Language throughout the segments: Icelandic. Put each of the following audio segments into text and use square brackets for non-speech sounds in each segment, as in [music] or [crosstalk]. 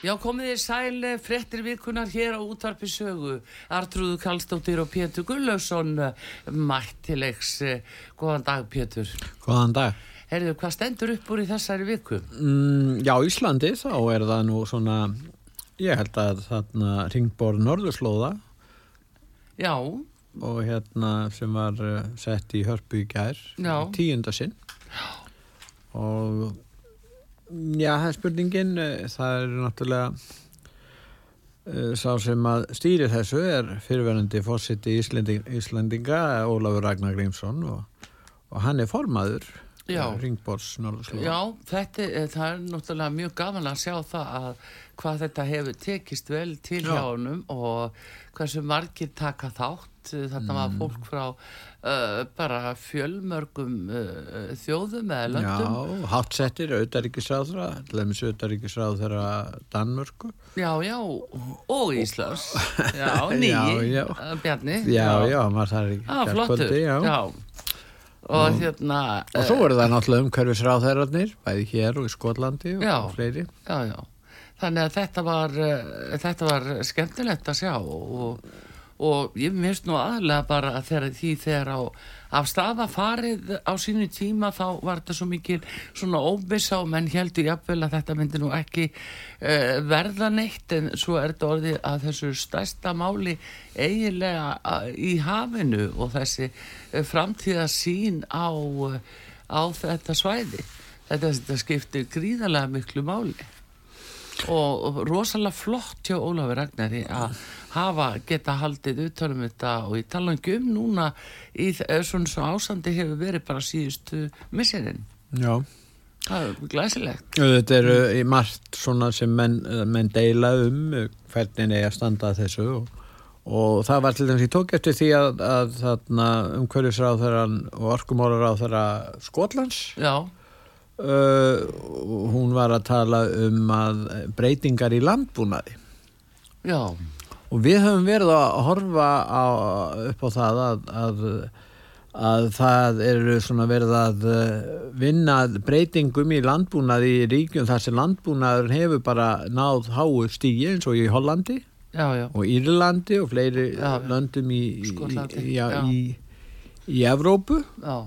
Já, komið þér sæl frettir virkunar hér á útvarpi sögu. Artrúðu Kallstóttir og Pétur Gullausson mættilegs. Góðan dag, Pétur. Góðan dag. Herðu, hvað stendur upp úr í þessari viku? Mm, já, Íslandi, þá er það nú svona, ég held að þarna ringbór Norðurslóða Já, og hérna sem var sett í hörpu í gær, Já. tíunda sinn. Og já, það er spurningin, uh, það er náttúrulega uh, sá sem að stýri þessu er fyrirverandi fórsiti Íslending, Íslendinga, Ólafur Ragnar Grímsson og, og hann er formaður Já. ringbórs Norðurslóða. Já, þetta, er- það er náttúrulega mjög gaman að sjá það að hvað þetta hefur tekist vel til Já. hjá honum og hversu margir taka þátt. Þetta var Mm. fólk frá uh, bara fjölmörgum uh, þjóðum eða löndum. Já, hátsettir, auðaríkisráðra, lemmis auðaríkisráðra Danmörku. Já, já, og Íslands. Já, [laughs] nýji, uh, Bjarni. Já, já, maður þarf ekki Já, flottur. já. Já. Og hérna... Og svo eru það náttúrulega umhverfisráðherrarnir, bæði hér og í Skotlandi og Já. fleiri. já, já. Þannig að þetta var, uh, þetta var skemmtilegt að sjá og, og ég minnst nú aðlega bara að þegar því þegar á af staða farið á sínu tíma þá var þetta svo mikil svona óvissa og menn heldur jafnvel að þetta myndi nú ekki uh, verða neitt. En svo er þetta orðið að þessu stærsta máli eiginlega uh, í hafinu og þessi uh, framtíða sín á, á þetta svæði. Þetta, þetta skiptir gríðarlega miklu máli og, og rosalega flott hjá Ólafur Ragnari að hafa geta haldið utanum þetta og ég tala um núna í eh, svona svo ásandi hefur verið bara síðustu misserinn Já. það er glæsilegt. Þetta eru í margt svona sem menn, menn deila um uh, hvernig eigi að standa að þessu og, og það var til dæmis ég tók eftir því að, að þarna umhverfisráðherran og orkumálaráðherra Skotlands já, uh, hún var að tala um að breytingar í landbúnaði. Já, og við höfum verið að horfa á, upp á það að, að, að það eru svona verið að uh, vinna breytingum í landbúnaði í ríkjum þar sem landbúnaður hefur bara náð háu stígi eins og í Hollandi já, já. og Írlandi og fleiri löndum í, í, í Evrópu. Já,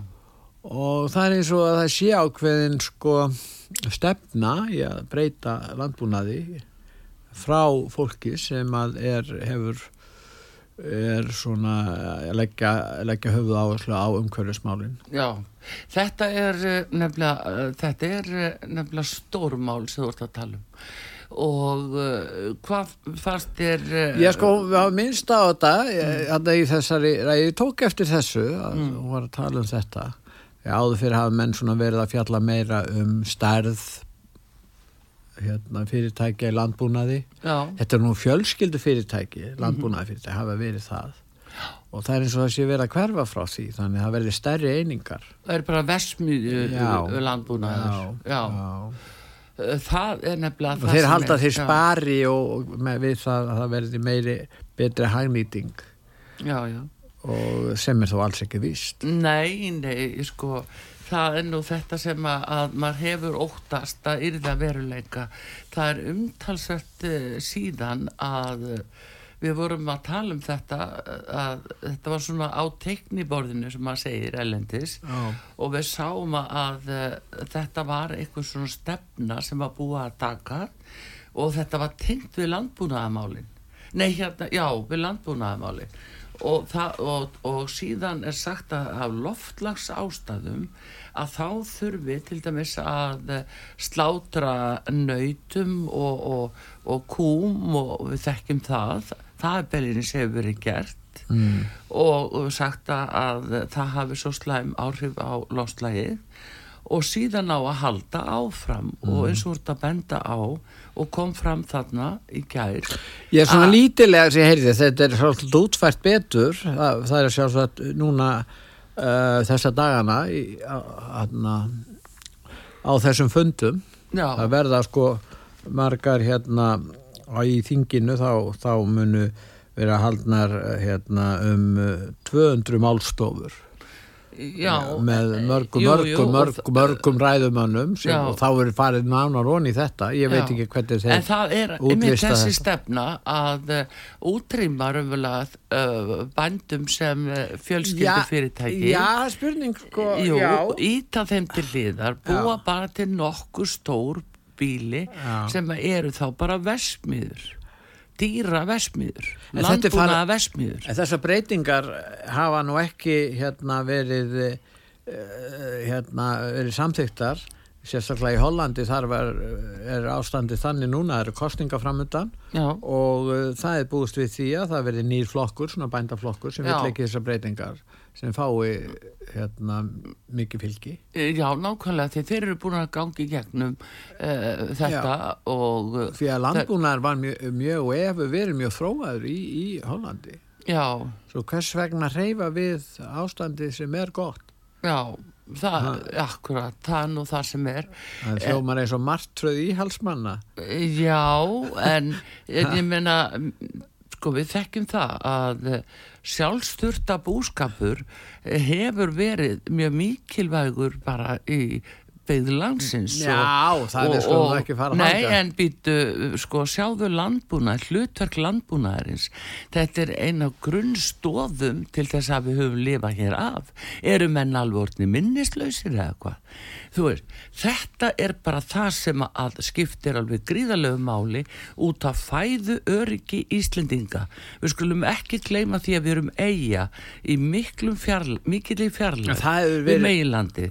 og það er eins og að það sé ákveðin sko stefna í að breyta landbúnaði frá fólki sem að er hefur er svona að leggja, leggja höfuð áherslu á umhverfismálin já þetta er eh, nefnilega eh, þetta er eh, nefnilega stórmál sem þú ert að tala um og hvað þér uh, Ég sko, minnst á þetta mm. í þessari, ég tók eftir þessu að Mm. hún var að tala um þetta ég áður fyrir hafa menn svona verið að fjalla meira um stærð hérna, fyrirtækja í landbúnaði já, Þetta er nú fjölskyldu fyrirtæki, landbúnaði fyrirtæki, hafa verið það. Og það er eins og það sé verið að hverfa frá því, þannig að það verði stærri einingar. það er bara versmiðu Já. landbúnaður já, já. Uh, það er nefnilega Og þeir halda þeir já. spari og með, við það að það verði meiri, betri hagnýting já, já og sem er þó alls ekki víst. Nei, nei, sko það er nú þetta sem að, að maður hefur óttast að yrða veruleika það er umtalsvert uh, síðan að uh, við vorum að tala um þetta uh, að þetta var svona á teikniborðinu sem maður segir elendis Já. og við sáum að uh, þetta var eitthvað svona stefna sem var búið að taka og þetta var tengt við landbúnaðamálin nei hérna, já, við landbúnaðamálin og, það, og, og síðan er sagt að af loftlags ástæðum að þá þurfi til dæmis að eh, slátra nautum og, og, og kúm og við þekkjum það. Það er belinni sem hefur verið gert. Mm. og, sagt að, að það hafi svo slæm áhrif á loslægið og síðan á að halda áfram. Og eins og voru að benda á og kom fram þarna í gær. Ég er svona lítilega sem ég heyrði þetta er svolítið útfært betur. Það, það er sjálfsagt núna uh, þessa dagana í, á, hana, á þessum fundum. Já, það verða sko margar hérna í þinginu þá, þá munu vera haldnar hérna um eh, 200 málstofur já með mörgum, jú, mörgum, jú, og mörgum, mörgum ræðumönnum sem, Já. og þá er farið nánar onni þetta ég veit Já. ekki hvernig En þeir það er útlista þessi þetta. stefna að uh, útrýma raunverulega uh, bændum sem fjölskyldu fyrirtæki Já, spurning sko Jú, já. íta þeim til hliðar, búa bara til nokkuð stór bíli Já. sem eru þá bara vesmiður, dýra vesmiður, farið- vesmiður. En þessar breytingar hafa nú ekki hérna verið uh, hérna verið samþyktar sérstaklega í Hollandi þar var, er ástandi þannig núna, það eru kostninga framundan Já, og uh, það er búist við því að það verði nýr flokkur, svona bændaflokkur sem Já. vill ekki þessar breytingar sem fái hérna mikið fylgi. Já, nákvæmlega, þeir eru búin að gangi gegnum uh, þetta og uh, því að landbúnaðar var mjög, mjög og hefur verið mjög þróaður í, í Hollandi. Já, svo hvers vegna reyfa við ástandi sem er gott? Já, það, akkurat, það er nú það sem er. það er hljómar eins og martröð íhalsmanna Já, en ég meina, sko við þekkjum það að sjálfsturta búskapur eh, hefur verið mjög mikilvægur bara í byggð landsins Já, það er sko ekki fara að Nei, hanga. en býtu, sko, sjáðu landbúnað, hlutverk landbúnaðarins. Þetta er eina grunnstóðum til þess að við höfum lifað hér af. Eru menn alveg orðni minnislausir eða hvað? Þú veist, þetta er bara það sem að skiptir alveg gríðalegu máli út af fæðu öryggi Íslendinga. Við skulum ekki gleyma því að við erum eiga í miklum fjarl, mikilli En fjarlag við meginlandi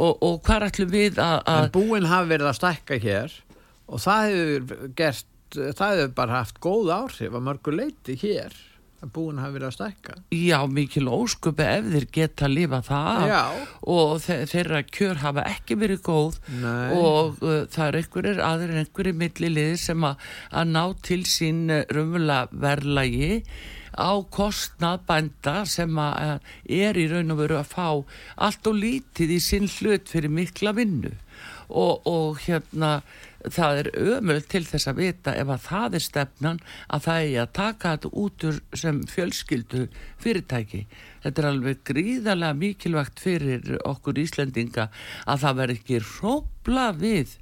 og, og hvað ætlum við að, en búin hafi verið að stækka hér og það hefur gert það hefur bara haft góð áhrif að mörgu leiti hér að búin hafi verið að stækka Já, mikil ósköpi ef þeir geta að lifa það Já. og þe þeirra kjör hafa ekki verið góð Nei. og uh, það er einhverjir aðrir einhverjir milliliðir sem að, ná til sín uh, raunverulega verðlagi á kostnað bænda sem uh, er í raun og veru að fá allt og lítið í sinn hlut fyrir mikla vinnu. Og, og hérna það er ömul til þess að vita ef að það er stefnan að það er að taka þetta út úr sem fjölskyldu fyrirtæki. Þetta er alveg gríðarlega mikilvægt fyrir okkur Íslendinga að það verð ekki hrópla við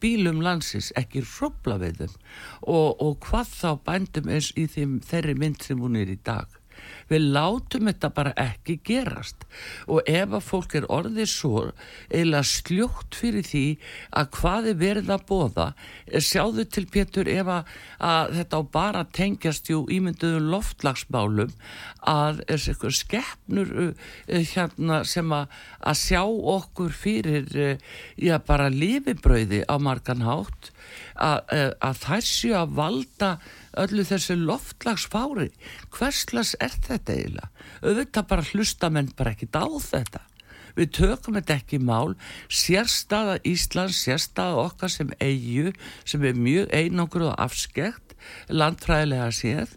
bílum landsins, ekki hrópla við þeim. Og, og hvað þá bændum eins í þeim, þeirri mynd sem hún er í dag við látum þetta bara ekki gerast. Og ef að fólk er orðið svo eila sljótt fyrir því að hvað er verið að bóða sjáðu til Pétur ef að, að þetta á bara tengjast jú ímynduðum loftlagsmálum að er eitthvað skeppnur uh, hérna sem að, að sjá okkur fyrir já bara lifibrauði á margan hátt uh, að þessu að valda öllu þessu loftlagsfári. Hverslas er þetta eiginlega? Auðvitað bara hlusta menn bara ekkit á þetta. Við tökum þetta ekki í mál. Sérstaða Íslands, sérstaða okkar sem eigu, sem er mjög einangur og afskekt landfræðilega séð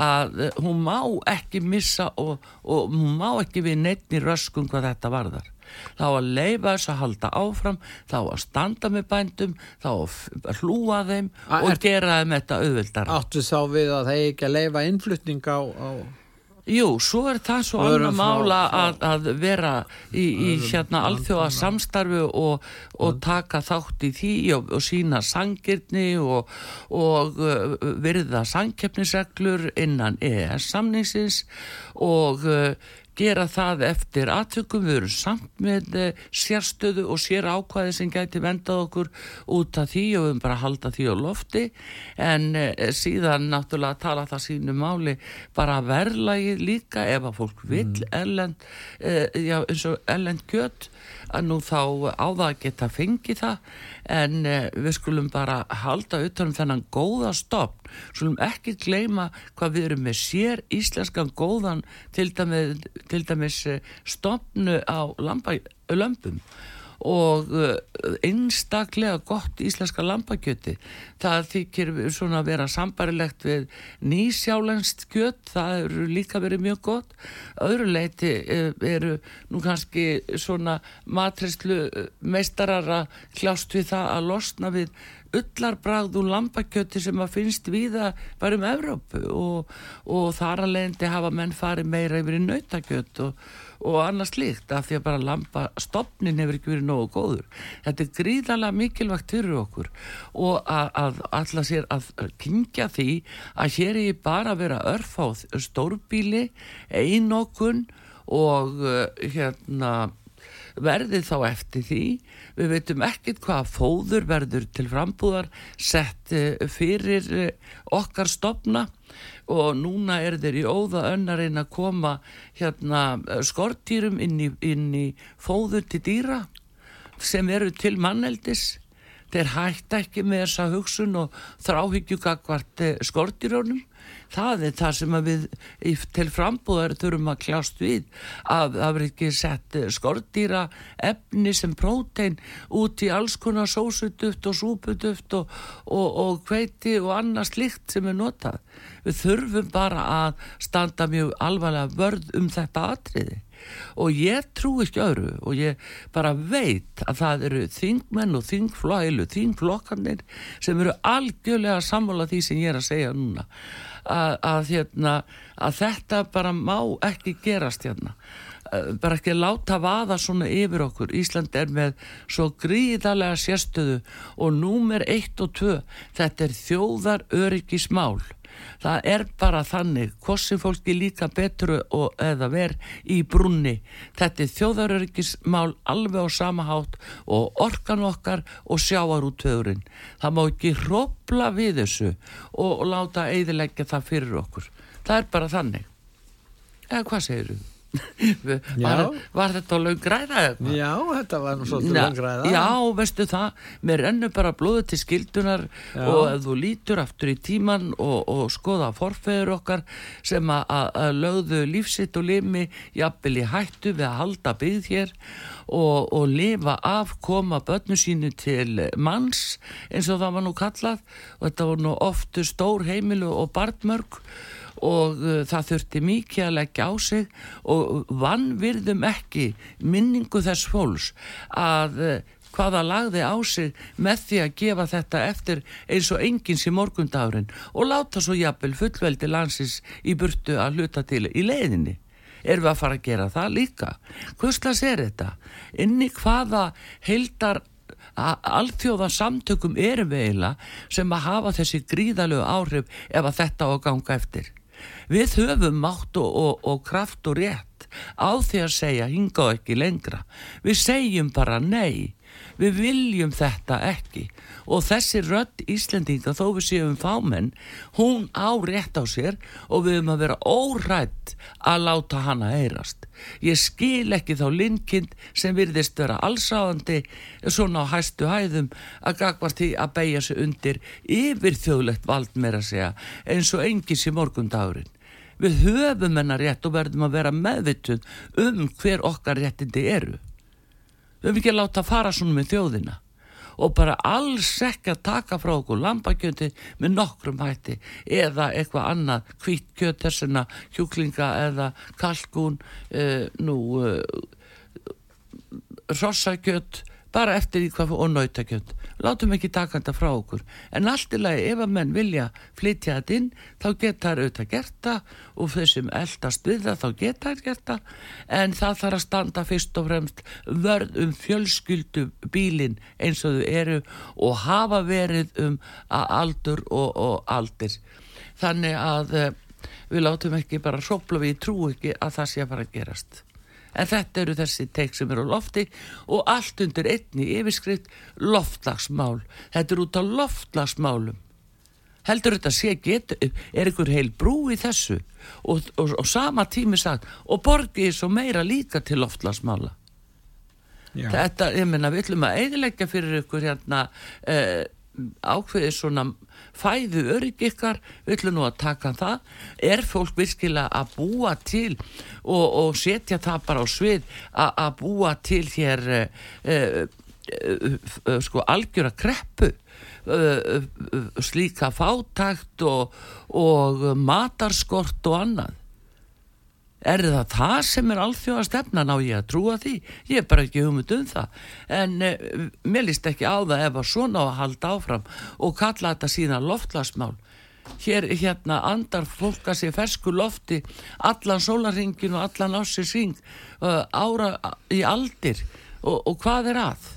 að eh, hún má ekki missa og, og hún má ekki við neittni röskun hvað þetta varðar þá að leifa þess að halda áfram þá að standa með bændum þá að hlúa þeim A- og er- gera þeim þetta auðvildar áttu þá við að það ekki að leifa innflutning á, á Jú, svo er það svo annar mála að, að vera í, í hérna alþjóða samstarfi og, og taka þátt í því og, og sína sangirni og, og uh, virða sangkeppnisreglur innan EES samningsins og uh, gera það eftir aðtökum, við erum samt með uh, sérstöðu og sér ákvæði sem gæti vendað okkur út af því og við erum bara að halda því á lofti. En uh, síðan náttúrulega tala það sínu máli bara verðlagi líka. Ef að fólk vill erlend, uh, já, eins og erlend kjött að nú þá á það að geta fengið það en uh, við skulum bara halda utanum þennan góða stopn skulum ekki gleyma hvað við erum með sér íslenskan góðan til dæmis, til dæmis eh, stopnu á lamba, lömpum og uh, einstaklega gott íslenska lambakjöti. Það þykir svona að vera sambarilegt við nýsjálænst kjött það eru líka verið mjög gott. Öðru leiti uh, eru nú kannski svona matrislu meistarar að kljást við það að losna við ullarbragð úr lambakjöti sem að finnst viða bara um Evrópu og, og þar að leiðandi hafa menn farið meira yfir í nautakjött og, og annars líkt af því að bara lambastofnin hefur ekki verið nógu góður. Þetta er gríðalega mikilvægt fyrir okkur og að, að alla sér að kingja því að hér er bara að vera örfáð stórbíli, einokun og uh, hérna verðið þá eftir því. Við veitum ekkit hvað fóður verður til frambúðar sett eh, fyrir eh, okkar stopna og núna er þeir í óða önnarinn að koma hérna eh, skortýrum inn í, inn í fóður til dýra sem eru til manneldis. Þeir hætta ekki með þessa hugsun og þráhyggjugakvart skortýrónum það er það sem við til frambúðar þurfum að kljást við. Að það verður ekki sett skordýra efni sem prótein út í alls konar sósuduft og súpuduft og, og, og kveiti og annað slikt sem er notað. Við þurfum bara að standa mjög alvarlega vörð um þetta atriði. Og ég trú ekki öðru og ég bara veit að það eru þingmenn og þingflóilu þingflokkarnir sem eru algjörlega sammála því sem ég er að segja núna að, að, hérna, að þetta bara má ekki gerast hérna. Bara ekki láta vaða svona yfir okkur. Ísland er með svo gríðarlega sérstöðu og númer 1 og 2 þetta er þjóðar öryggismál það er bara þannig hvorsi fólki líka betru og, eða verð í brunni þetta er þjóðaröryggismál alveg á sama hátt og orkan okkar og sjáar út höfurinn það má ekki hrópla við þessu og láta eidilegja það fyrir okkur. Það er bara þannig. Eða hvað segir þú? Var, var þetta laungræða eitthvað? Já, þetta var nú svolítið laungræða Já, veistu það, mér rennur bara blóðu til skildunar já. og ef þú lítur aftur í tíman og, og skoða forfeður okkar sem að lögðu lífsitt og limi jafnvel í hættu við að halda byggð hér og, og lifa af koma börnu sínu til manns eins og það var nú kallað og þetta voru nú oftu stór heimilu og barnmörg og uh, það þurfti mikið að leggja á sig og vannvirðum ekki minningu þess fólks að uh, hvaða lagði á sig með því að gefa þetta eftir eins og engins í morgundagurinn og láta svo jafnvel fullveldi landsins í burtu að hluta til í leiðinni. Erum við að fara að gera það líka? Hvuslas er þetta? Inni hvaða heildar alþjóða samtökum erum við eiginlega sem að hafa þessi gríðalögu áhrif ef að þetta á að ganga eftir? Við höfum mátt og, og, og kraft og rétt á því að segja hinga og ekki lengra. Við segjum bara nei. Við viljum þetta ekki og þessi rödd Íslendinga þó við séum fámenn, hún á rétt á sér og við höfum að vera órætt að láta hana heyrast. Ég skil ekki þá linnkind sem virðist vera allsáðandi svona á hæstu hæðum að gagvart því að beigja sig undir yfir þjóðlegt vald meira segja eins og engis í morgundagurinn. Við höfum hennar rétt og verðum að vera meðvituð um hver okkar réttindi eru. Við höfum ekki að láta fara svona með þjóðina. Og bara alls ekki að taka frá okkur lambakjöndi með nokkrum hætti. Eða eitthvað annað hvít kjöt þessuna hjúklinga eða kalkún uh, nú uh, rossakjöt bara eftir því hvað og nautakjönd látum ekki taka þetta frá okkur. En allt í lagi ef að menn vilja flytja þetta inn þá geta það auðvitað gert það og þau sem eldast við það þá geta það gert það. En það þarf að standa fyrst og fremst vörð um fjölskyldu bílin eins og þau eru og hafa verið um aldur og, og aldir. Þannig að uh, við látum ekki bara sopla við trú ekki að það sé að fara að gerast en þetta eru þessi teik sem eru á lofti og allt undir einni yfirskrift loftlagsmál þetta er út á loftlagsmálum heldur þetta sé get er ykkur heil brú í þessu? Og, og, og sama tími sagt og borgið svo meira líka til loftlagsmála Já. þetta, ég menna, við ætlum að eidilegja fyrir ykkur hérna eh, ákveðið svona fæðu örygg ykkar, við ætlum nú að taka það, er fólk virkilega að búa til og, og setja það bara á svið að búa til hér uh, uh, uh, sko algjöra kreppu slíka fátækt og, og matarskort og annað er það það sem er alþjóða stefnan á ég að trúa því? Ég er bara ekki hugmynd um það. En eh, mér líst ekki á það ef að svona á að halda áfram og kalla þetta síðan loftlasmál hér hérna andar fólk að sé fersku lofti allan sólaringin og allan ásins ring uh, ára í aldir. Og, og hvað er að?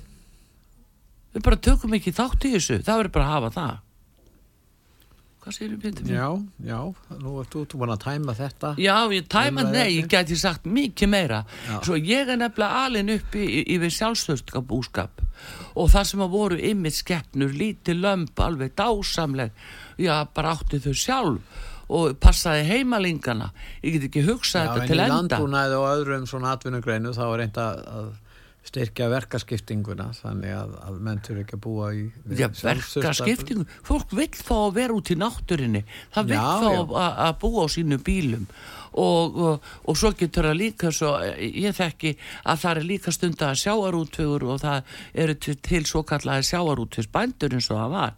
Við bara tökum ekki þátt í þessu. Það verður bara að hafa það Hvað þú Pétur? Já, já, nú ert þú, þú búin að tæma þetta. Já, ég tæma, nei, ég geti sagt mikið meira. Já. Svo ég er nefnilega alin upp í, yfir sjálfstöðskap búskap og það sem að voru ymmið skeppnur, lítið lömp, alveg dásamleg, já, bara átti þau sjálf og passaði heimalingana. Ég get ekki hugsað þetta til enda. Já, en í landbúnaði og öðrum svona atvinnugreinu þá er reynda að styrkja verkaskiptinguna þannig að, að menn fyrir ekki að búa í Já, verkaskiptingu, fólk vil þá að vera út í náttúrinni það vil já, þá já. að búa á sínu bílum. Og, og, og svo getur það líka svo, ég þekki að það er líka stund að sjáarútvegur og það eru til, til svo kallaði sjáarútvegsbændur eins og það var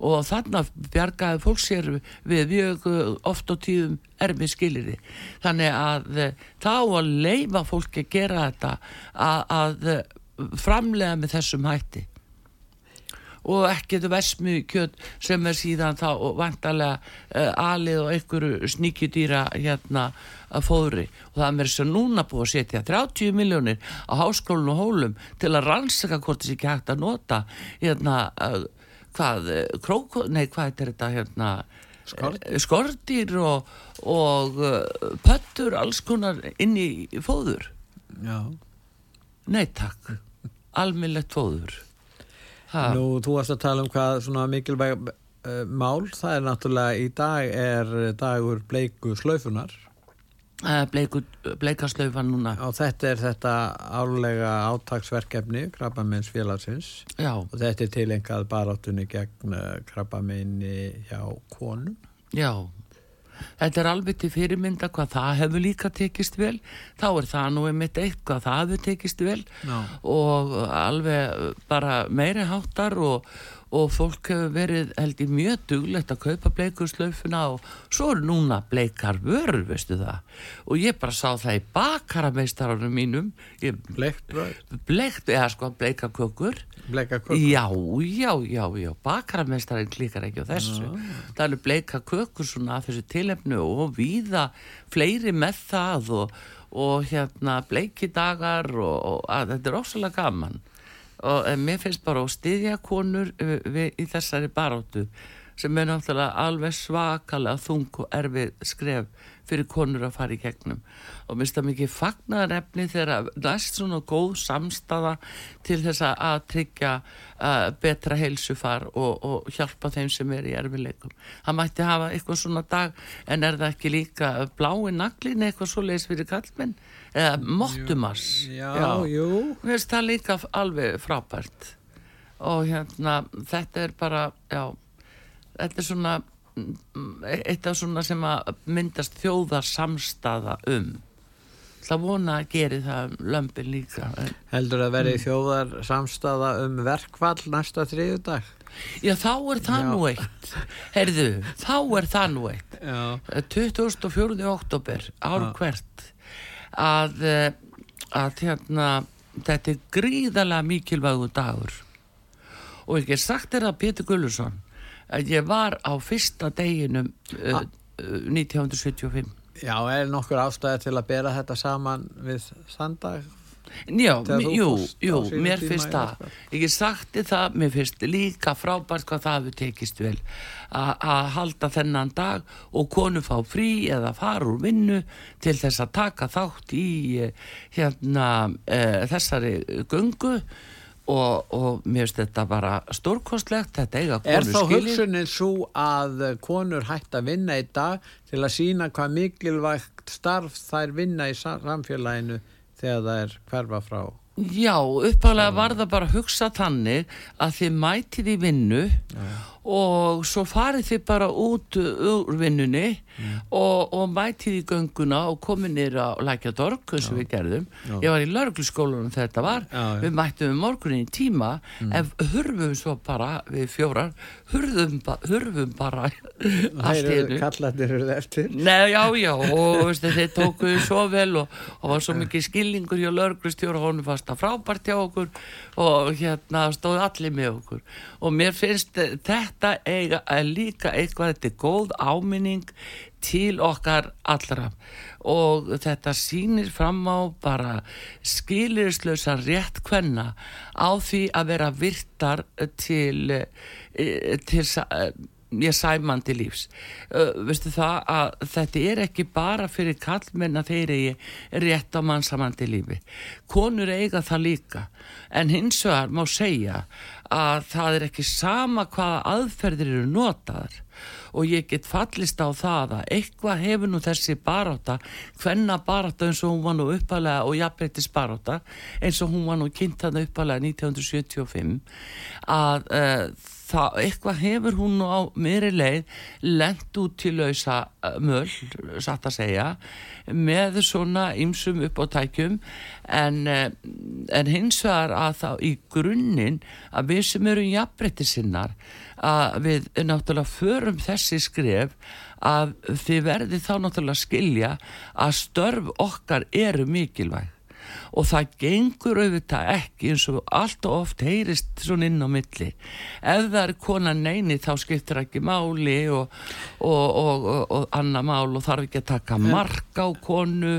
og þannig bjargaði fólk sér við mjög uh, oft og tíðum ermi skiliði þannig að uh, þá að leifa fólki að gera þetta að, að uh, framlega með þessum hætti. Og ekkert vesmu kjöt sem er síðan þá vantarlega uh, alið og einhverju sníkjudýra hérna að fóðri. Og það er mér sem núna búið að setja 30 miljónir á háskólinu og hólum til að rannsaka hvort þessi ekki hægt að nota hérna uh, hvað, eh, krók, nei hvað er þetta hérna skortir, skortir og, og uh, pöttur alls konar inn í fóður. Já. Nei takk, almillegt fóður. Ha. Nú, þú varst að tala um hvað svona mikilvæg uh, mál, það er náttúrulega í dag er dagur bleiku slöfunar Eh, bleikaslaufa núna. Og þetta er þetta álega átagsverkefni krabbamenns félagsins Já. og þetta er tilengað baráttunni gegn eh, krabbamenni hjá konum. Já, þetta er alveg til fyrirmynda hvað það hefur líka tekist vel. Þá er það nú einmitt eitt hvað það hefur tekist vel. Já. og alveg bara meiri háttar og og fólk hefur verið held í mjög duglegt að kaupa bleikurslaufuna og svo eru núna bleikar vörur, veistu það og ég bara sá það í bakarameistararnum mínum Bleikt vörur? Bleikt, eða sko bleikakökur Bleikakökur? Já, já, já, já bakarameistarinn klikar ekki á þessu já. það eru bleikakökur svona af þessu tilefnu og viða fleiri með það og, og hérna bleikidagar og, og að, þetta er ósala gaman og mér finnst bara að styðja konur uh, við, í þessari baróttu sem er náttúrulega alveg svakalega þung og erfið skref fyrir konur að fara í gegnum. Og minnst það mikið fagnar efni þegar næst svona góð samstafa til þess að tryggja uh, betra heilsufar og, og hjálpa þeim sem er í erfileikum það mætti hafa eitthvað svona dag en er það ekki líka blái naglin eitthvað svo leiðis fyrir kallmenn eða Mottumas já, já, jú. Mér finnst það líka alveg frábært. Og hérna þetta er bara já, þetta er svona eitt af svona sem að myndast þjóðar samstaða um. Það vona að geri það lömpin líka heldur að veri mm. þjóðar samstaða um verkvall næsta þriðu dag já þá er það Já. nú eitt. Heyrðu, þá er það nú eitt. Já. 24. oktober ár hvert að, eh, að hérna, þetta er gríðalega mikilvægu dagur. Og ekki sagt er að Pétur Gullursson að ég var á fyrsta deginum uh, uh, 1975 Já, er nokkur ástæði til að bera þetta saman við þandag? Já, jú, jú, mér finnst það. Ég er sagti það, mér finnst líka frábært hvað það hefur tekist vel. Að halda þennan dag og konu fá frí eða fara úr vinnu til þess að taka þátt í eh, hérna e, þessari gungu og, og mér finnst þetta bara stórkostlegt þetta eiga konur skilir Er þá hugsunin svo að konur hægt að vinna í dag til að sína hvað mikilvægt starf þær vinna í samfélaginu þegar það er hverfa frá Já, uppálega var það bara að hugsa þannig að þið mætið í vinnu og svo farið þið bara út úr vinnunni og, og mætið í gönguna og komið nýra á Lækjadorg eins og við gerðum. Ég var í laurugluskólanum þegar þetta var. Já, já. Við mættum um morgunin í tíma en hurfum svo bara við fjórar, hurfum, ba hurfum bara [laughs] allt í einu. kallarnir eru eftir. Nei, já, já, og [laughs] veistu, þeir tókuðu svo vel og, og var svo mikið skilningur hjá lörglustjóra, honum fannst það frábært hjá okkur og hérna stóðu allir með okkur og mér finnst þetta eiga, er líka eitthvað, þetta er góð áminning til okkar allra. Og þetta sýnir fram á bara skilirislösa rétt kvenna á því að vera virtar til, eh, til sa- eh, ég sæmandi lífs. Uh, veistu það að þetta er ekki bara fyrir kallmenn að þeir eigi rétt á mannsamandi lífi. Konur eiga það líka. En hins vegar má segja að það er ekki sama hvaða aðferðir eru notaðar. Og ég get fallist á það að eitthvað hefur nú þessi baráta hvenna baráta eins og hún var nú uppalega og jafnbreytis baráta eins og hún var nú kynnt þarna uppalega 1975 að uh, það, eitthvað hefur hún á meiri leið lent út til lausa uh, möll, satt að segja með svona ymsum upp á tækjum en, uh, en hins vegar að þá í grunninn að við sem eru jafnbreytti sinnar að við náttúrulega förum þessi skref að þið verði þá náttúrulega skilja að störf okkar eru mikilvæg og það gengur auðvitað ekki eins og allt og oft heyrist svona inn á milli. Ef það er kona neini þá skiptir ekki máli og, og, og, og, annað mál og þarf ekki að taka mark á konu.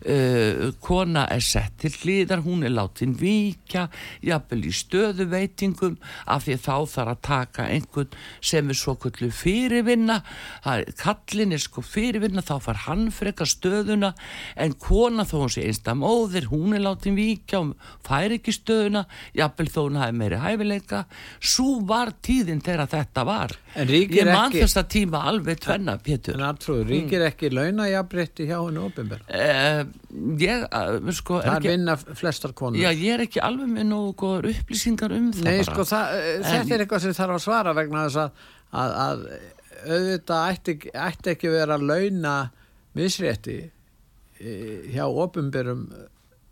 Uh, kona er sett til hlýðar hún er látin víkja jafnvel í stöðuveitingum af því þá þarf að taka einhvern sem er svo kullu fyrirvinna. Það kallinn er sko fyrirvinna þá far hann frekar stöðuna en kona þó hún sé einsta móðir hún er látin víkja og fær ekki stöðuna jafnvel þó hún hafi meiri hæfileika svo var tíðin þegar þetta var ég man ekki- þessa tíma alveg tvenna Pétur En Artrúður, ríkir ekki launajafrétti hjá henni ofinbæra? uh, ég uh, sko er Það ekki, vinna flestar konur. já, ég er ekki alveg með nógu upplýsingar um það Nei, sko, það, en, þetta er eitthvað sem þarf að svara vegna þess að, að, að auðvitað ætti, ætti ekki vera að launa misrétti eh, hjá ofinbærum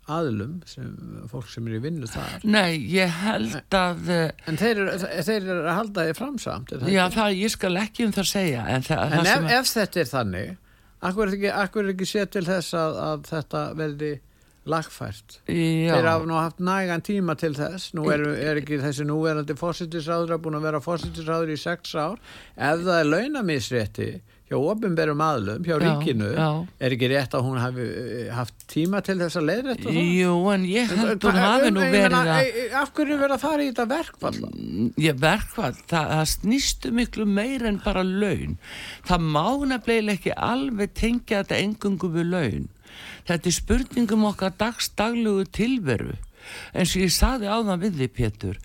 aðlum, sem, fólk sem er í vinnu þar. Nei, ég held að uh, En þeir eru, eru að halda því framsamt. er Já, það, ég skal ekki um það segja en, það, En það ef, ef þetta er þannig, akkur er ekki, akkur er ekki séð til þess að, að þetta verði lagfært? já, Þeir hafa nú haft nægan tíma til þess, nú er, er ekki þessi núverandi fósittisráður búin að vera fósittisráður í sex ár, ef það er launamisrétti hjá ofinberum aðlum, hjá Já, ríkinu, já. er ekki rétt að hún hafi eh, haft tíma til þess að leiðrætta það? Jú, en ég held Hvað- hún hafi nú verið að eh, Af hverju verið að fara í þetta verkfall? ég verkvað, það, það snýstu miklu meir en bara laun það má nefnilega ekki alveg tengja þetta engungu við laun þetta er spurningum okkar dagsdaglugu tilveru eins og ég saði áðan við því Pétur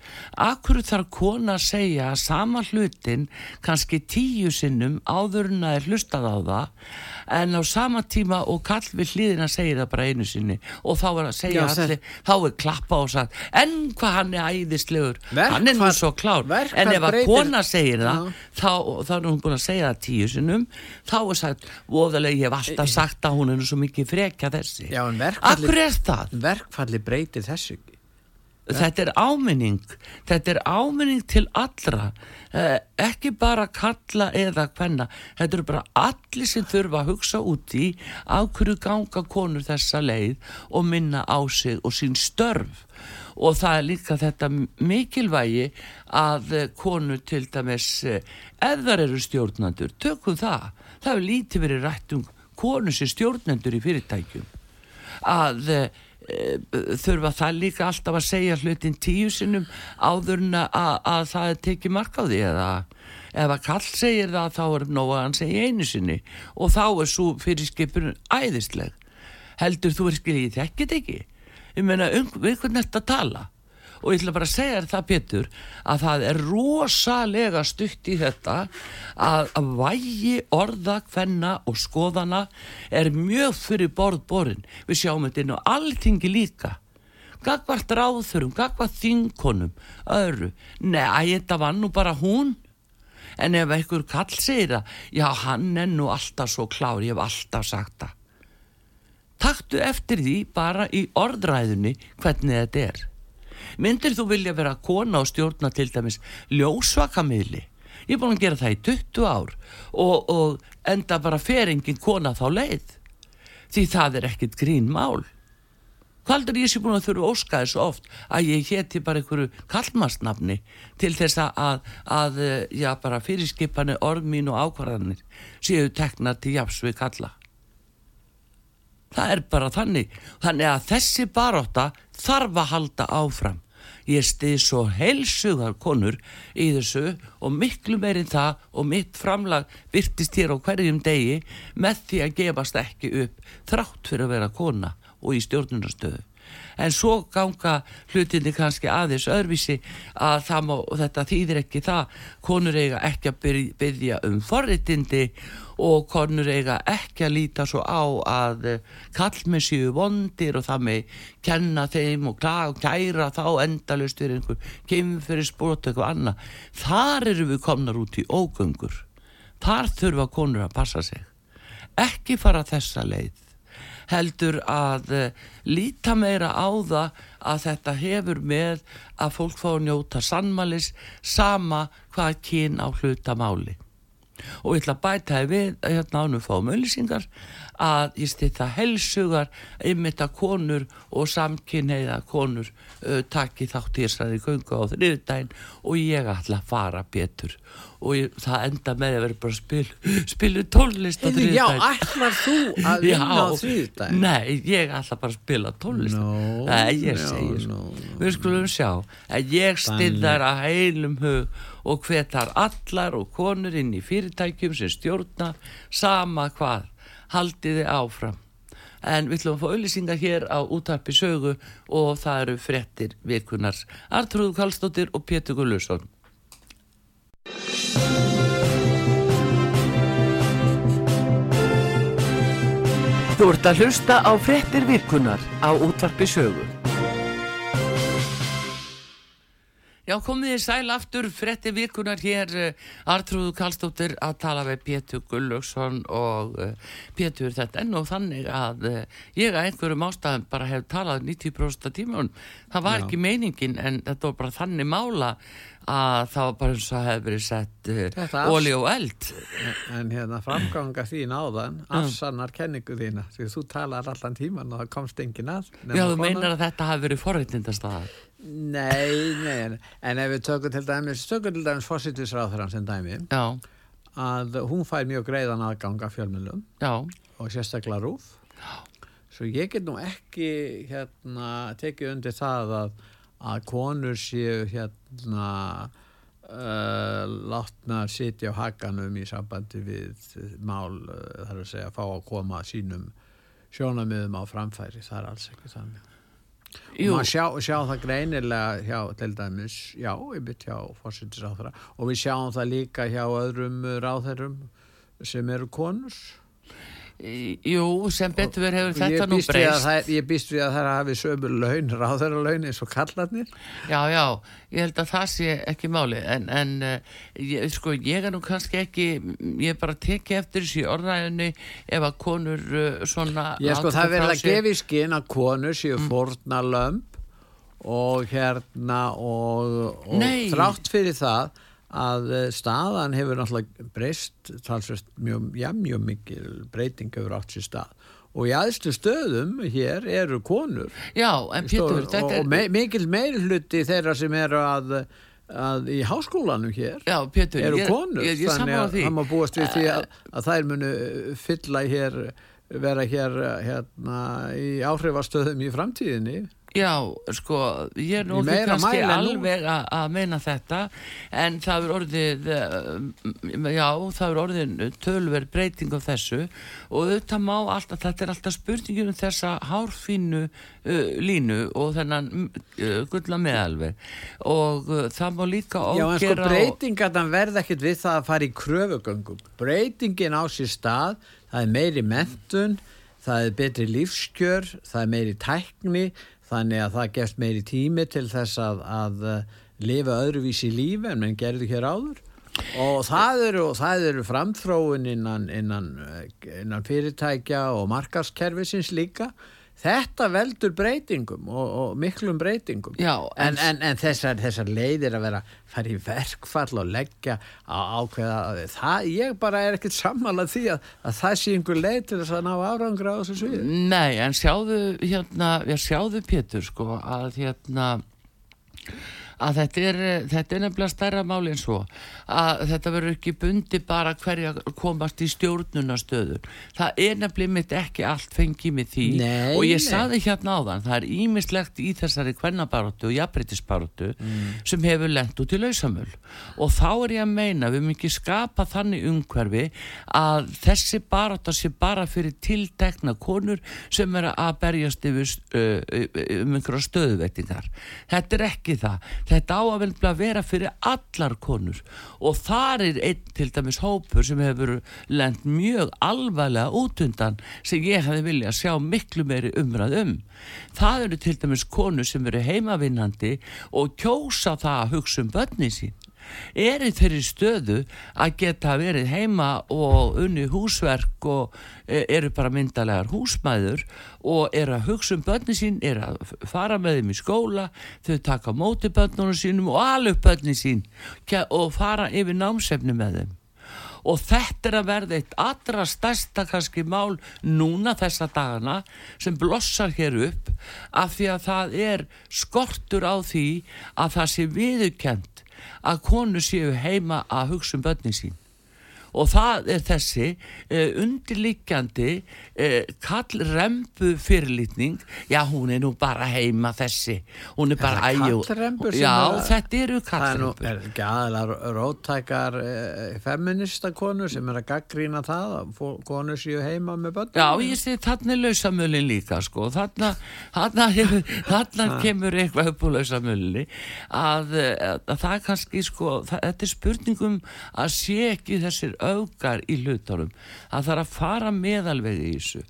akkur þarf kona að segja sama hlutin kannski tíu sinnum áður en að er hlustað á það en á sama tíma og kall við hliðina segir það bara einu sinni og þá er að segja Já, allir þá er klappa og sagt en hvað hann er æðislegur Verkfall- hann er nú svo klár en ef að kona segir það Já. þá, þá er hún búin að segja það tíu sinnum þá er sagt, voðalega ég hef alltaf sagt að hún er nú svo mikið frekja þessi Já, akkur er það? Verkfalli breytir þessu. Þetta er áminning. Þetta er áminning til allra. Eh, ekki bara kalla eða hvenna, þetta eru bara allir sem þurfa að hugsa út í af hverju ganga konur þessa leið og minna á sig og sín störf. Og það er líka þetta mikilvægi að eh, konur til dæmis eh, ef þar eru stjórnandur, tökum það. Það hefur lítið verið rætt um konur sem stjórnendur í fyrirtækjum. Að e, þurfa það líka alltaf að segja hlutin tíu sinnum áður en að, að það er tekið mark á því eða ef að kall segir það þá er nóg að hann segja einu sinni. Og þá er svo fyrirskipun æðisleg. Heldur þú er skiljið þekkit ekki. Ég meina um við hvern ert að tala og ég ætla bara að segja það Pétur að það er rosalega stutt í þetta að, að vægi orða, hvenna og skoðana er mjög fyrir borð borin við sjáum þetta inn á alltingi líka gagvart ráðurum, gagvart þinkonum, öðru. Nei, þetta var nú bara hún. En ef einhver kall segir að, já, hann er nú alltaf svo klár, ég hef alltaf sagt það. Taktu eftir því bara í orðræðunni hvernig þetta er. Myndir þú vilja vera kona og stjórna til dæmis ljósvakamiðli? Ég er búin að gera það í 20 ár og, og enda bara feringin kona þá leið. Því það er ekkit grín mál. Hvað heldur ég sé búin að þurfa óska þessu oft að ég hétti bara einhverju kallmarsnafni til þess að, að já, bara fyrirskipani orð mín og ákvarðanir séu tekna til jafs við kalla. Það er bara þannig. Þannig að þessi baróta þarf að halda áfram. Ég stið svo heilsugar konur í þessu og miklu meirinn það og mitt framlag virtist hér á hverjum degi með því að gefast ekki upp þrátt fyrir að vera kona og í stjórnunastöðu. En svo ganga hlutinni kannski aðeins öðruvísi að má, þetta þýðir ekki það, konur eiga ekki að byggja um forritindi og konur eiga ekki að líta svo á að kallmenn séu vondir og það með kenna þeim og kæra þá endalust fyrir einhver kemur sport eitthvað annað. Þar eru við komnar út í ógöngur. Þar þurfa konur að passa sig. Ekki fara þessa leið heldur að uh, líta meira á það að þetta hefur með að fólk fá að njóta sannmalis sama hvað kyn á hlutamáli og ég ætla að bæta það við hérna ánum fáum öllisingar að ég styrta helsugar ymmit að konur og samkynheiða konur uh, taki þátt í þessari gunga á þriðdægin og ég ætla að fara betur. Og ég, það enda með að vera bara spil, spilu tónlist á þriðdægin Já, ætlar þú að [laughs] vinna á þriðdægin? Nei, ég ætla bara að spila tónlist. No, Nei, ég no, segir no, Við skulum sjá. Að ég styrðar að heilum hug og hvetar allar og konur inn í fyrirtækjum sem stjórna sama hvað. Haldiði áfram. En við ætlum að fá auðlýsingar hér á útarpi sögu og það eru frettir vikunars Artrúð Kallstóttir og Pétur Gulluðsson Þú ert að hlusta á frettir vikunar á útvarpi sögu Já, komið þið sæl aftur, fretti vikunar hér, uh, Artrúðu Kallstóttir að tala við Pétur Gullugson og uh, Pétur þetta enn og þannig að uh, ég að einhverjum ástæðum bara hef talað 90% tíma og það var Já. ekki meiningin en þetta var bara þannig mála að það var bara eins og hefði verið sett óli og eld. En hérna framganga þín áðan, afsannar kenningu þína, því þú talar allan tíman og það komst engin að. Já, þú meinar að þetta hafi verið forreitnindastæðar. Nei, nei, en ef við tökum til dæmis, tökum til dæmis fósittisráþurann sem dæmi, Já. að hún fær mjög greiðan aðganga fjölmjölum og sérstaklega rúf. Já. Svo ég get nú ekki hérna tekið undir það að, að konur séu hérna uh, látna að sitja á hakanum í sambandi við mál, uh, þar að segja, að fá að koma sínum sjónamiðum á framfæri, það er alls ekki þannig og maður sjá, sjá það greinilega hjá til dæmis, já, yfir hjá fórsýttisáþra og við sjáum það líka hjá öðrum ráðherrum sem eru konurs Jú, sem betur verið hefur þetta nú breyst. það, Ég býst við að það hafi sömu laun, ráðherra laun eins og kallarnir Já, já, ég held að það sé ekki máli en, en ég, sko, ég er nú kannski ekki ég bara teki eftir þessi orðræðinu ef að konur svona Já, sko, það verður að gefa í skinn að konur séu mm. forna lömp og hérna og, og þrátt fyrir það að eh, staðan hefur náttúrulega breyst talsvist mjög, já, mjög mikil breyting hefur átt sér stað. Og í aðstu stöðum hér eru konur. Já, Pétur, Stór, og, og me, mikil meir hluti þeirra sem eru að, að í háskólanum hér já, Pétur, eru ég, konur ég, ég þannig að það má búast við því að, að þær munu fylla hér vera hér hérna, í áhrifastöðum í framtíðinni Já, sko, ég er nú ekki kannski alveg að meina þetta en það er orðið eh, já, það er orðið tölver breyting á þessu og þetta má alltaf, þetta er alltaf spurningum um þessa hárfínu uh, línu og þennan uh, gulla meðalveg. Og uh, það má líka ógera Já, en sko breytingarna verða ekkit við það að fara í kröfugöngum. Breytingin á sér stað það er meiri mentun það er betri lífskjör, það er meiri tækni, þannig að það gefst meiri tími til þess að, að uh, lifa öðruvísi lífi en menn gerðu hér áður. Og það eru, eru framþróun innan, innan, uh, innan fyrirtækja og markaskerfisins líka Þetta veldur breytingum og, og miklum breytingum. Já, en, en, en þessar, þessar leiðir að vera fara í verkfall og leggja á ákveða það, ég bara er ekkert sammálað því að, að það sé einhver leið til þess að ná árangra á þessu svið Nei, en sjáðu hérna, já sjáðu Pétur sko að hérna að þetta er, þetta er nefnilega stærra máli en svo að þetta verður ekki bundi bara hverja komast í stjórnunastöður það er nefnilega mitt ekki allt fengið með því. Nei, og ég nei. saði hérna áðan það er ímislegt í þessari kvennabaróttu og jafnbreytisbaróttu Mm. sem hefur lent út í lausamöl. Og þá er ég að meina við mikið skapa þannig umhverfi að þessi barótta sé bara fyrir tiltekna konur sem er að berjast yfir uh, um einhverja stöðuvettingar þetta er ekki það þetta á að að vera fyrir allar konur. Og þar er einn til dæmis hópur sem hefur lent mjög alvarlega út undan sem ég hefði viljað sjá miklu meiri umræð um. Það eru til dæmis konur sem eru heimavinnandi og kjósa það að hugsa um börni sín er í þeirri stöðu að geta verið heima og unni húsverk og e, eru bara myndalegar húsmæður og eru að hugsa um börni sín, eru að fara með þeim í skóla, þau taka móti börnunum sínum og alveg börni sín og fara yfir námsefni með þeim. Og þetta er að verða eitt allra stærsta kannski mál núna þessa dagana sem blossar hér upp af því að það er skortur á því að það sé viðurkend að konu séu heima að hugsa um börnin sín og það er þessi uh, undirliggjandi uh, kallrembu fyrirlitning. Já hún er nú bara heima þessi. Hún er bara sem já þetta eru Það er nú ekki aðalega róttækar eh, feminista konur sem er að gaggrína það konur séu heima með börnum Já, ég sé þarna er lausamölin líka sko, þarna, þarna, þarna kemur eitthvað upp á lausamölinni að, að, að það kannski sko, það, þetta er spurningum að sé ekki þessir augar í hlutunum, að það er að fara meðalvegi í þessu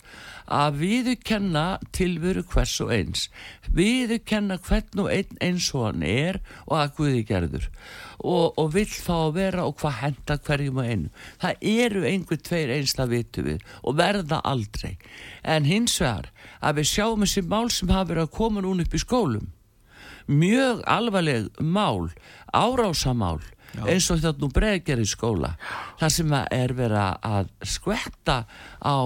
að viðurkenna tilveru hvers og eins viðurkenna hvern og einn eins og hann er og að Guði gerður og, og vill að vera og hvað henda hverjum og einu það eru einhver tveir einsla vitu við og verða aldrei. En hins vegar að við sjáum þessi mál sem hafa verið að koma núna upp í skólum mjög alvarleg mál árásamál eins og þetta nú bregger í skóla þar sem er verið að skvetta á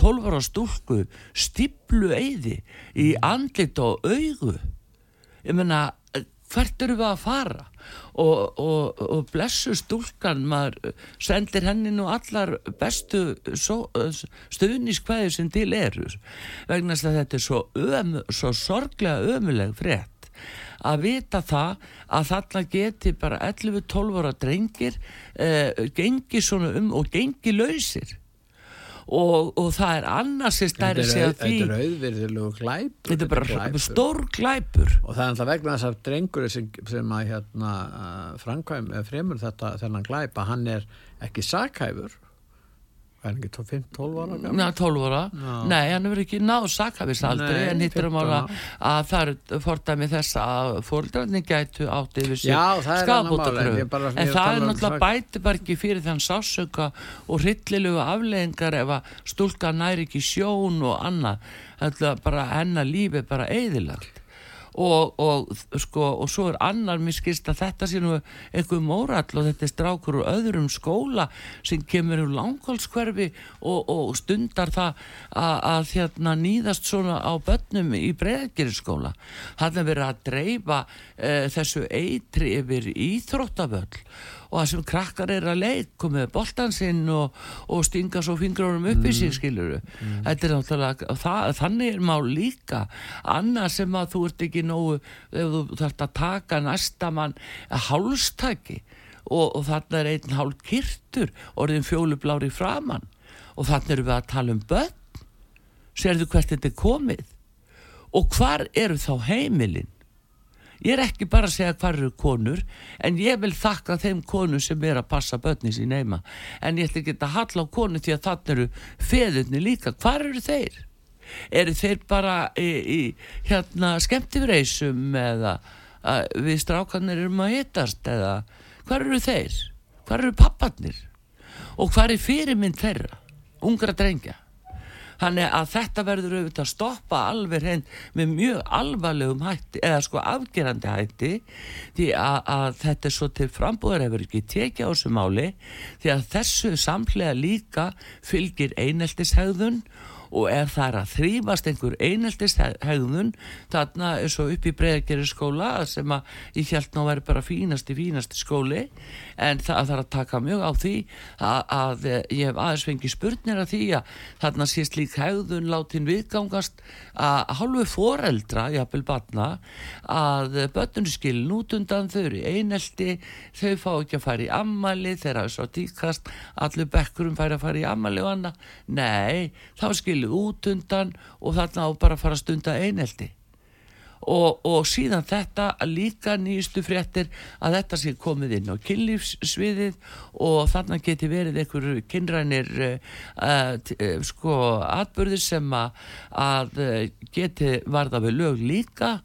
12 ára stúlku stíplu eyði í andlit og augu. Ég meina hvert eru við að fara? Og, og, og blessu stúlkan maður sendir henni nú allar bestu stuðniskvæði sem til eru vegna þess að þetta er svo, öm, svo sorglega ömuleg frétt að vita það að þarna geti bara 11-12 ára drengir eh, gengi svona um og gengi lausir. Og, og það er annars sem stæri sig að því Þetta er auðvirðilegu glæpur þetta er bara glæpur. stór glæpur. Og það er alltaf vegna þess að drengur sem, sem að hérna, uh, framkvæm fremur þetta þennan glæpa hann er ekki sakhæfur er hann ekki 5-12 ára gammal? Na, 12 ára, Já. nei hann hefur ekki náð sakavist aldrei Nei, en hittir um 15 ára. að það er fordæmi þess að fóreldrarnir gætu átt yfir það er annað mál, en það er um náttúrulega sak- bæti bara ekki fyrir þann sásöka og hryllilegu afleðingar ef að stúlka næri ekki sjón og annað. Þetta er bara hennar lífi er bara eðilagt og, og, sko, og svo er annar mér skilst að þetta sé nú einhver mórall og þetta er strákur úr öðrum skóla sem kemur úr langkólskverfi og, og stundar það að, hérna nýðast svona á börnum í breyðgeriskóla hann er verið að dreifa e, þessu eitri yfir íþróttavöll og það sem krakkar er að leik með boltan sinn og, og stinga svo fingrunum upp í sig skiluru þetta er náttúrulega það, þannig er mál líka. Annað sem að þú ert ekki nógu ef þú þarft að taka næsta mann hálstaki og, og þarna er einn hálf kirtur orðin fjólublári framann og þarna erum við að tala um börn. Sérðu hvert þetta er komið? Og hvar eru þá heimilin Ég er ekki bara að segja hvar eru konur en ég vil þakka þeim konur sem er að passa börni sín heima en ég ætla ekki að halla á konu því að þannig eru feðurni líka, hvar eru þeir? eru þeir bara í, í hérna skemmtifreysum eða við strákanir erum að hittast eða hvað eru þeir? Hvað eru papparnir? Og hvað er fyrirmynd þeirra? Ungra drengja Þannig að þetta verður auðvitað að stoppa alveg hrein með mjög alvarlegum hætti eða sko afgerandi hætti því að, að þetta er svo til frambúðar hefur ekki tekið á þessu máli því að þessu samlega líka fylgir eineltishegðun og ef það er að þrýfast einhver eineltist hegðun þarna er svo upp í bregðgerri skóla sem að ég held ná að vera bara fínasti fínasti skóli. En það þarf að taka mjög á því að, að ég hef aðeins fengið spurnir af því að þarna sést lík hegðun látin viðgangast að hálfu foreldra, jápil batna að börnun skilin út undan þau eru einelti þau fá ekki að fara í ammali þeirra er svo tíkast allir bekkurum færi að fara í ammali og annað. Nei, þá skilin skilið út undan og þarna á bara að fara að stunda eineldi og, og síðan þetta líka nýjustu fréttir að þetta sé komið inn á kynlífsviðið og þarna geti verið einhver kynrænir uh, uh, sko atbyrðir sem að, að geti varða við lög líka.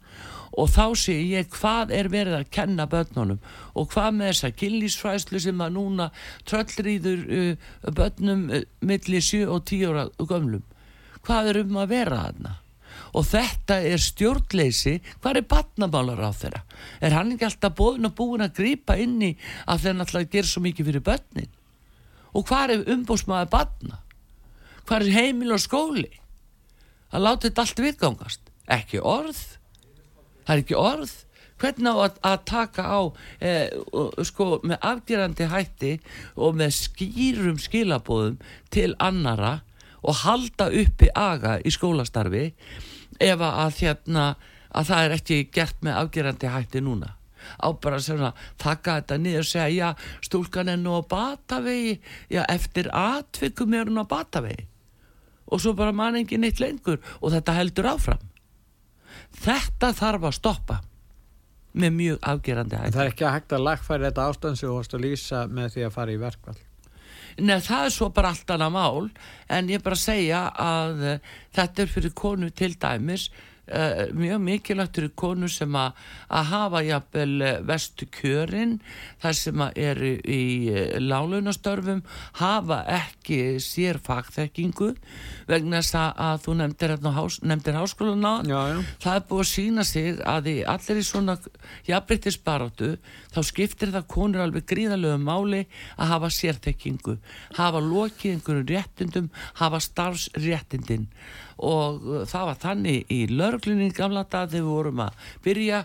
Og þá sé ég hvað er verið að kenna börnunum og hvað með þessa kynlísfræslu sem að núna tröllriður uh, börnum millir 7 og 10 ára gömlum hvað er um að vera þarna? Og þetta er stjórnleysi. Hvað er batnamálar á þeirra er hann ekki alltaf bóðin og búin að grýpa inn í að þeir náttúrulega ger svo mikið fyrir börnin? Og hvað er umbúsmaður batna hvað er heimil og skóli? Að láta þetta allt viðgangast. Ekki orð. Það er ekki orð. Hvernig á að, að taka á eh, sko með afgerandi hætti og með skýrum skilabóðum til annara og halda uppi aga í skólastarfi ef að hérna að það er ekki gert með afgerandi hætti núna. Á bara svona taka þetta niður og segja stúlkan er nú á batavegi. Já eftir atvikum er hún á batavegi. Og svo bara mann engin eitt lengur og þetta heldur áfram. Þetta þarf að stoppa með mjög afgerandi hætti Það er ekki að hægt að lagfæri þetta ástansi og hósta lýsa með því að fara í verkvall Nei, það er svo bara allt annað mál en ég bara segja að uh, þetta er fyrir konu til dæmis uh, mjög mikilvægt fyrir konu sem að hafa jafnvel eh, vestu kjörin þar sem að eru í lálunastörfum hafa ekki sér fagþekkingu vegna þess að þú nefndir, hás, nefndir háskóluna já, já. það er búið að sína sig að í allir í svona jafnbryttisbarótu þá skiptir það konur alveg gríðalögum máli að hafa sérþekkingu hafa lokið einhverjum réttindum hafa starfsréttindin og uh, það var þannig í lörglunni gamla dag þegar við vorum að byrja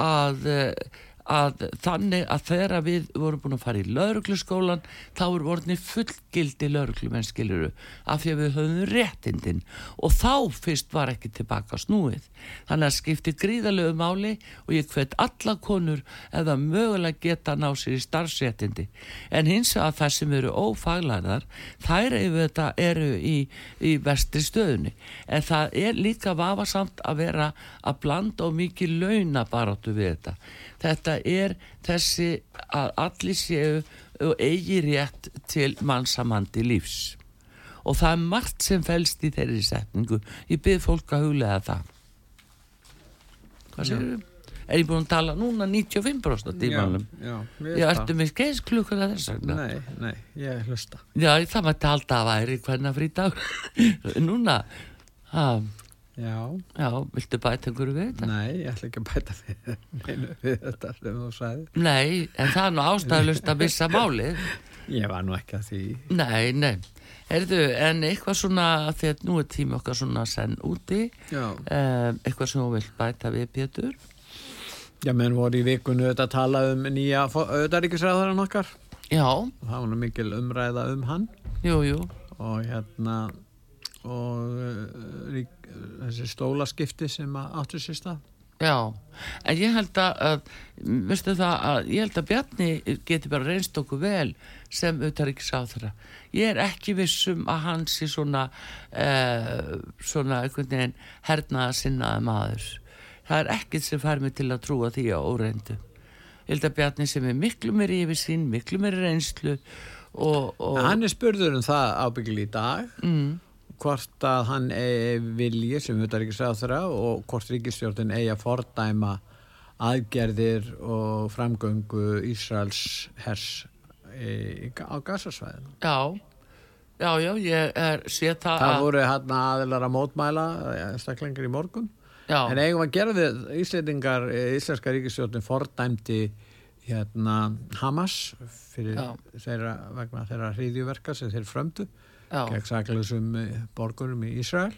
að uh, að þannig að þegar við vorum búin að fara í laurugluskólan þá er vorni fullgildi lauruglumenn skiluru af því að við höfum réttindin. Og þá fyrst var ekki tilbaka snúið. Þannig að skipti gríðalögu máli og ég hvet alla konur eða mögulega geta ná sér í starfsréttindi. En hins að það sem eru ófaglæðar þær eru í, í vestri stöðunni. En það er líka vafasamt að vera að blanda og mikið launa baróttu við þetta þetta er þessi að allir séu og eigi rétt til mannsamandi lífs og það er margt sem fælst í þeirri setningu ég byrð fólk að huglega það hvað séu við? Er ég búin að tala núna 95% tímanum? Já, já. Já, ertu með skeiðsklukkur að þess vegna? Nei, nei, ég hlusta. Já, það maður talda að væri hvernig frí dag. [laughs] núna, það, Já. Já, viltu bæta einhverju við þetta? Nei, ég ætla ekki að bæta við, [laughs] við þetta sem þú sagði. Nei, en það er nú ástæðalust að missa [laughs] málið. Ég var nú ekki að því. Nei, nei. Erðu, en eitthvað svona, því að nú er tími okkar svona senn úti, um, eitthvað sem þú vilt bæta við, Pétur? Já, menn voru í vikunu auðvitað að tala um nýja auðvitaðríkisræðarann okkar. Já. Það var nú mikil umræða um hann. Jú, jú. Og hérna og uh, þessi stólaskipti sem áttur sér stað Já, en ég held að, veistu það, að ég held að Bjarni geti bara reynst okkur vel sem auðvitað ekki sá þeirra. Ég er ekki vissum að hans er svona, eh, svona einhvern veginn hernaða sinnaði maður. Það er ekkert sem fær mig til að trúa því á óreindu. Ég held að Bjarni sem er miklu meir yfir sín, miklu meir reynslu og... og... Hann er spurður um það ábyggil í dag. Mm hvort að hann eigi vilji sem þeirra og hvort ríkistjórnin eigi að fordæma aðgerðir og framgöngu Ísraels hers í, á gasasvæðinu. Já, já, já, ég er séð það Það að... voru hann aðilar að mótmæla staklengur í morgun. Já, En eigum að gera við Íslendingar, eh, Íslenska ríkistjórnin fordæmdi hérna Hamas fyrir Já. þeirra, vegna þeirra hríðjuverka sem þeir frömdu gegn sakleysum borgurum í Ísrael.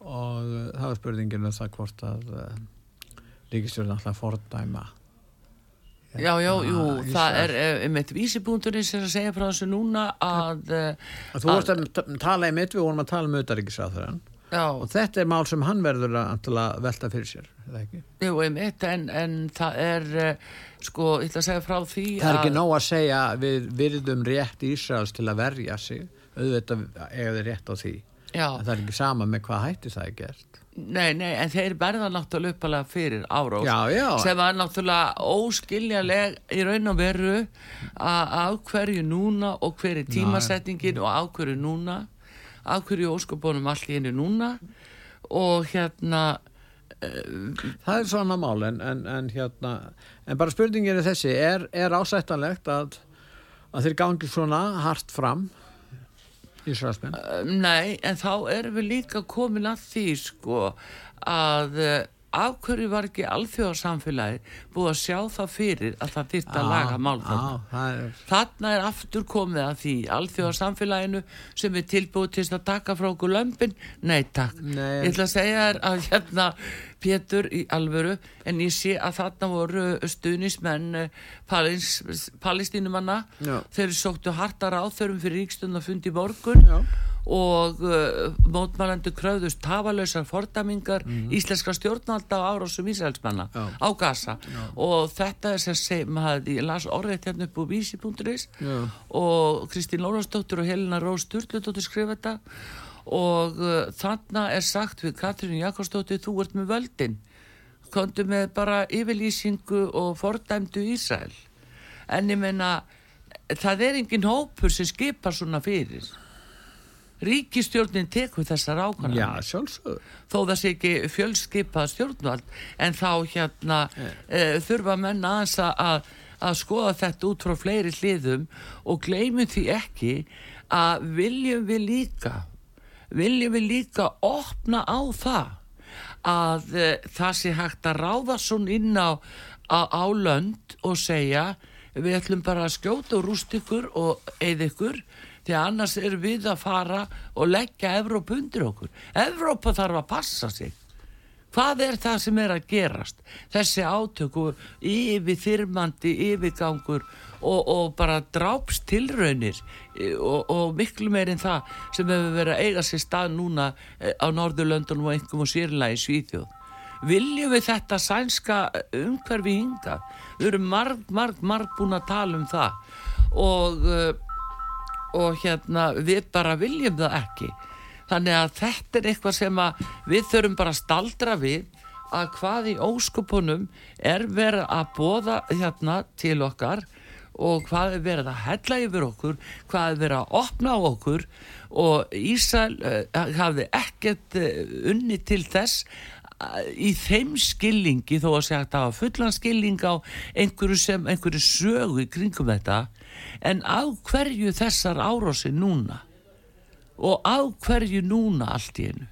Og uh, það var spurningin um það hvort að uh, ríkistjórnin alltaf fordæma já, já, jú, Ísrael. það er eh, einmitt vísibúndurinn sem að segja frá þessu núna að, eh, Að Þú vorst að ta- tala í mitt, við vorum að tala um auðaríkisráþurann já, og þetta er mál sem hann verður að að velta fyrir sér, jú, einmitt, en, en það er, eh, sko, ég ætla að segja frá því Það er ekki að- nóg að segja við virðum rétt Ísraels til að verja sig, auðvitað eiga þeir rétt á því. Já, En það er ekki sama með hvað hætti það er gert. nei, nei, en þeir verða náttúrulega uppalega fyrir árós Já, já. sem var náttúrulega óskiljanleg í raun og veru að á hverju núna og hver er tímasetningin og á hverju núna á hverju óskubunum allt í einu núna og hérna Það er svona mál en, en, en hérna, en bara spurningin er þessi, er, er ásættanlegt að, að þeir gangi svona hart fram Ísraelsmenn? Nei, en þá erum við líka komin að því sko að af hverju var ekki alþjóðarsamfélagi búið að sjá það fyrir að það þyrft að laga mál þarna. Það er, Þarna er aftur komið að því alþjóðarsamfélaginu sem er tilbúið til að taka frá okkur lömpin. Nei takk. Nei. Ég ætla að segja þér að hérna Pétur í alvöru en ég sé að þarna voru stuðnismenn eh, Palins, palestínumanna Já. þeir sóttu hartar áþörum fyrir ríkstund að fundi í morgun Já. Og uh, mótmælendur kröðust tafalausar fordamingar íslenska stjórnvalda á árásum Ísraelsmanna. Já. á Gaza. Og þetta er sem sem að ég las orðið hérna upp á vísi.is Já. og Kristín Lólasdóttir og Helena Rós Sturldóttir skrifa þetta. Og uh, þarna er sagt við Katrín Jakobsdóttir þú ert með völdin. Kontu með bara yfirlýsingu og fordæmdu Ísrael. En ég meina það er engin hópur sem skipar svona fyrir ríkistjórnin tekur þessar ákvæmlega já sjálfsögur. þó það sé ekki fjölskipað stjórnvald en þá hérna e, þurfa menn aðeins að, að skoða þetta út frá fleiri hliðum og gleymum því ekki að viljum við líka viljum við líka opna á það að e, það sé hægt að ráða svona inn á, á, á lönd og segja við ætlum bara að skjóta og rúst ykkur og eða ykkur því að annars erum við að fara og leggja Evróp undir okkur. Evrópa þarf að passa sig. Hvað er það sem er að gerast? Þessi átöku yfir þyrmandi yfirgangur og, og bara dráps tilraunir e, og, og miklu meirinn það sem hefur verið að eiga sér stað núna e, á Norðurlöndunum og einhverjum og sérlega í Svíþjóð. Viljum við þetta sænska umhverfi hinga? Við erum marg, marg, marg búin að tala um það og uh, og hérna við bara viljum það ekki. Þannig að þetta er eitthvað sem við þurfum bara að staldra við að hvað í óskupunum er verið að bóða hérna til okkar og hvað er verið að hella yfir okkur hvað er verið að opna á okkur. Og Ísæl uh, hafði ekkert uh, unni til þess í þeim skilningi þó að segja að það var fullan skilning á einhverju sem einhverju sögu kringum þetta en á hverju þessar árási núna? Og á hverju núna allt í einu?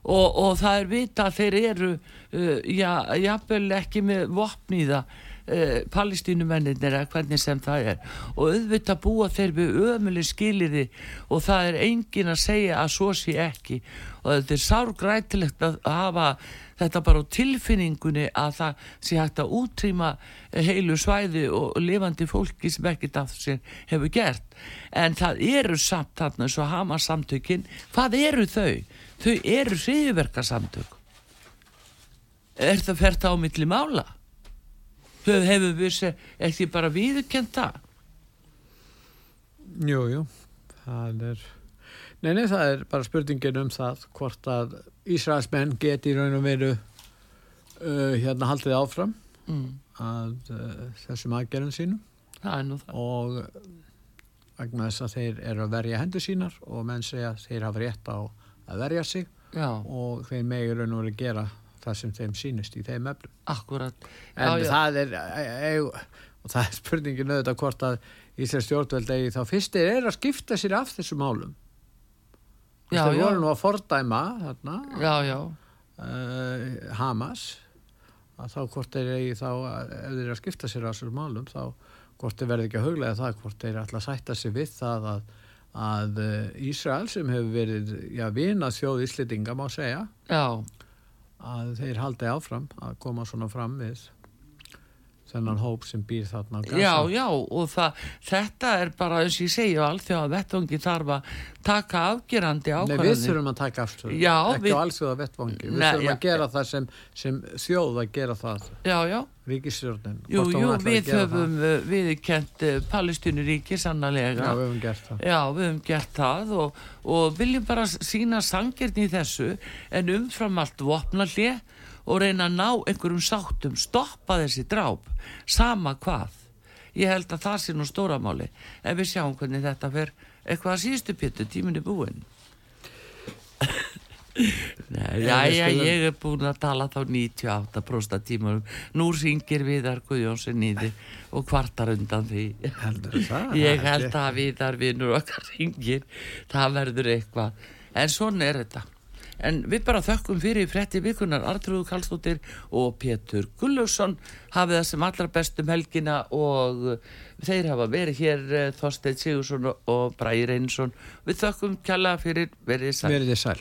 Og, og það er vita að þeir eru uh, já, jafnvel ekki með vopni í það uh, palestínumennir eða hvernig sem það er. Og auðvitað búa þeir við ömuleg skiliði og það er engin að segja að svo sé ekki. Og þetta er sárgrætilegt að hafa þetta bara á tilfinningunni að það sé hægt að útrýma heilu svæði og lifandi fólki sem ekkert af sér hefur gert. En það eru samt þarna eins og hama samtökin. Hvað eru þau? Þau eru hriðverkasamtök Er það fært á milli mála? Þau hefur við ekki bara viðurkend það? Jú, jú, það er, nei, nei, það er bara spurningin um það hvort að Ísraelsmenn geti í raun og veru uh, hérna haldið áfram mm, að uh, þessum aðgerðum sínum. Það og vegna þess að þeir eru að verja hendur sínar og menn segja þeir hafa rétt á að verja sig já, og þeir megir raun og verið gera það sem þeim sýnist í þeim eflum. akkurat. En já, já, það er, e, e, og það er spurningin auðvitað hvort að Íslands stjórnveld eigi þá fyrstir er að skipta sér af þessu málum. já, já, voru nú að fordæma þarna, já, já, uh, Hamas, að þá hvort þeir eigi þá, ef þeir eru að skipta sér af þessu málum, þá hvort þeir verði ekki að huglega það, hvort þeir ætla að sætta sig við það að, að uh, Ísrael sem hefur verið, já, vina þjóð Íslitinga má segja, já, að þeir haldi áfram að koma svona fram við þennan hóp sem býr þarna á Gaza. já, já og það, þetta er bara eins og ég segi og alþjóða vettvangi þarf að taka afgerandi Nei, ákvarðanir. við þurfum að taka afstöðu, ekki við- á allsjóða vettvangi, við Nei, þurfum að gera það sem, sem þjóð að gera það, já, já, ríkisstjórnin. jú, jú, að við höfum uh, viðkent uh, Palestínuríki sannlega Já, við höfum gert það. Já, við höfum gert það og, og viljum bara sína sangirni í þessu en umfram allt vopna hlið og reyna að ná einhverjum sáttum, stoppa þessi dráp, sama hvað. Ég held að það sé nú stóramáli en við sjáum hvernig þetta fer eitthvað að síðustu pétu, tíminn er búinn. [laughs] Nei, já, já, ég er búin að tala þá 98% af tímanum. Nú ringir Viðar Guðjónsson þig og kvartar undan því. Heldur það? Ég held að Viðar vinnur okkar ringir, það verður eitthvað. En svona er þetta. En við bara þökkum fyrir frétti vikunar Artrúðu Karlsdóttir og Pétur Gullugson hafið það sem allra bestum helgina og þeir hafa verið hér eh, Þorsteinn Sigursson og Bræði Reynsson. Við þökkum kjalla fyrir verið sæl. Verið sæl.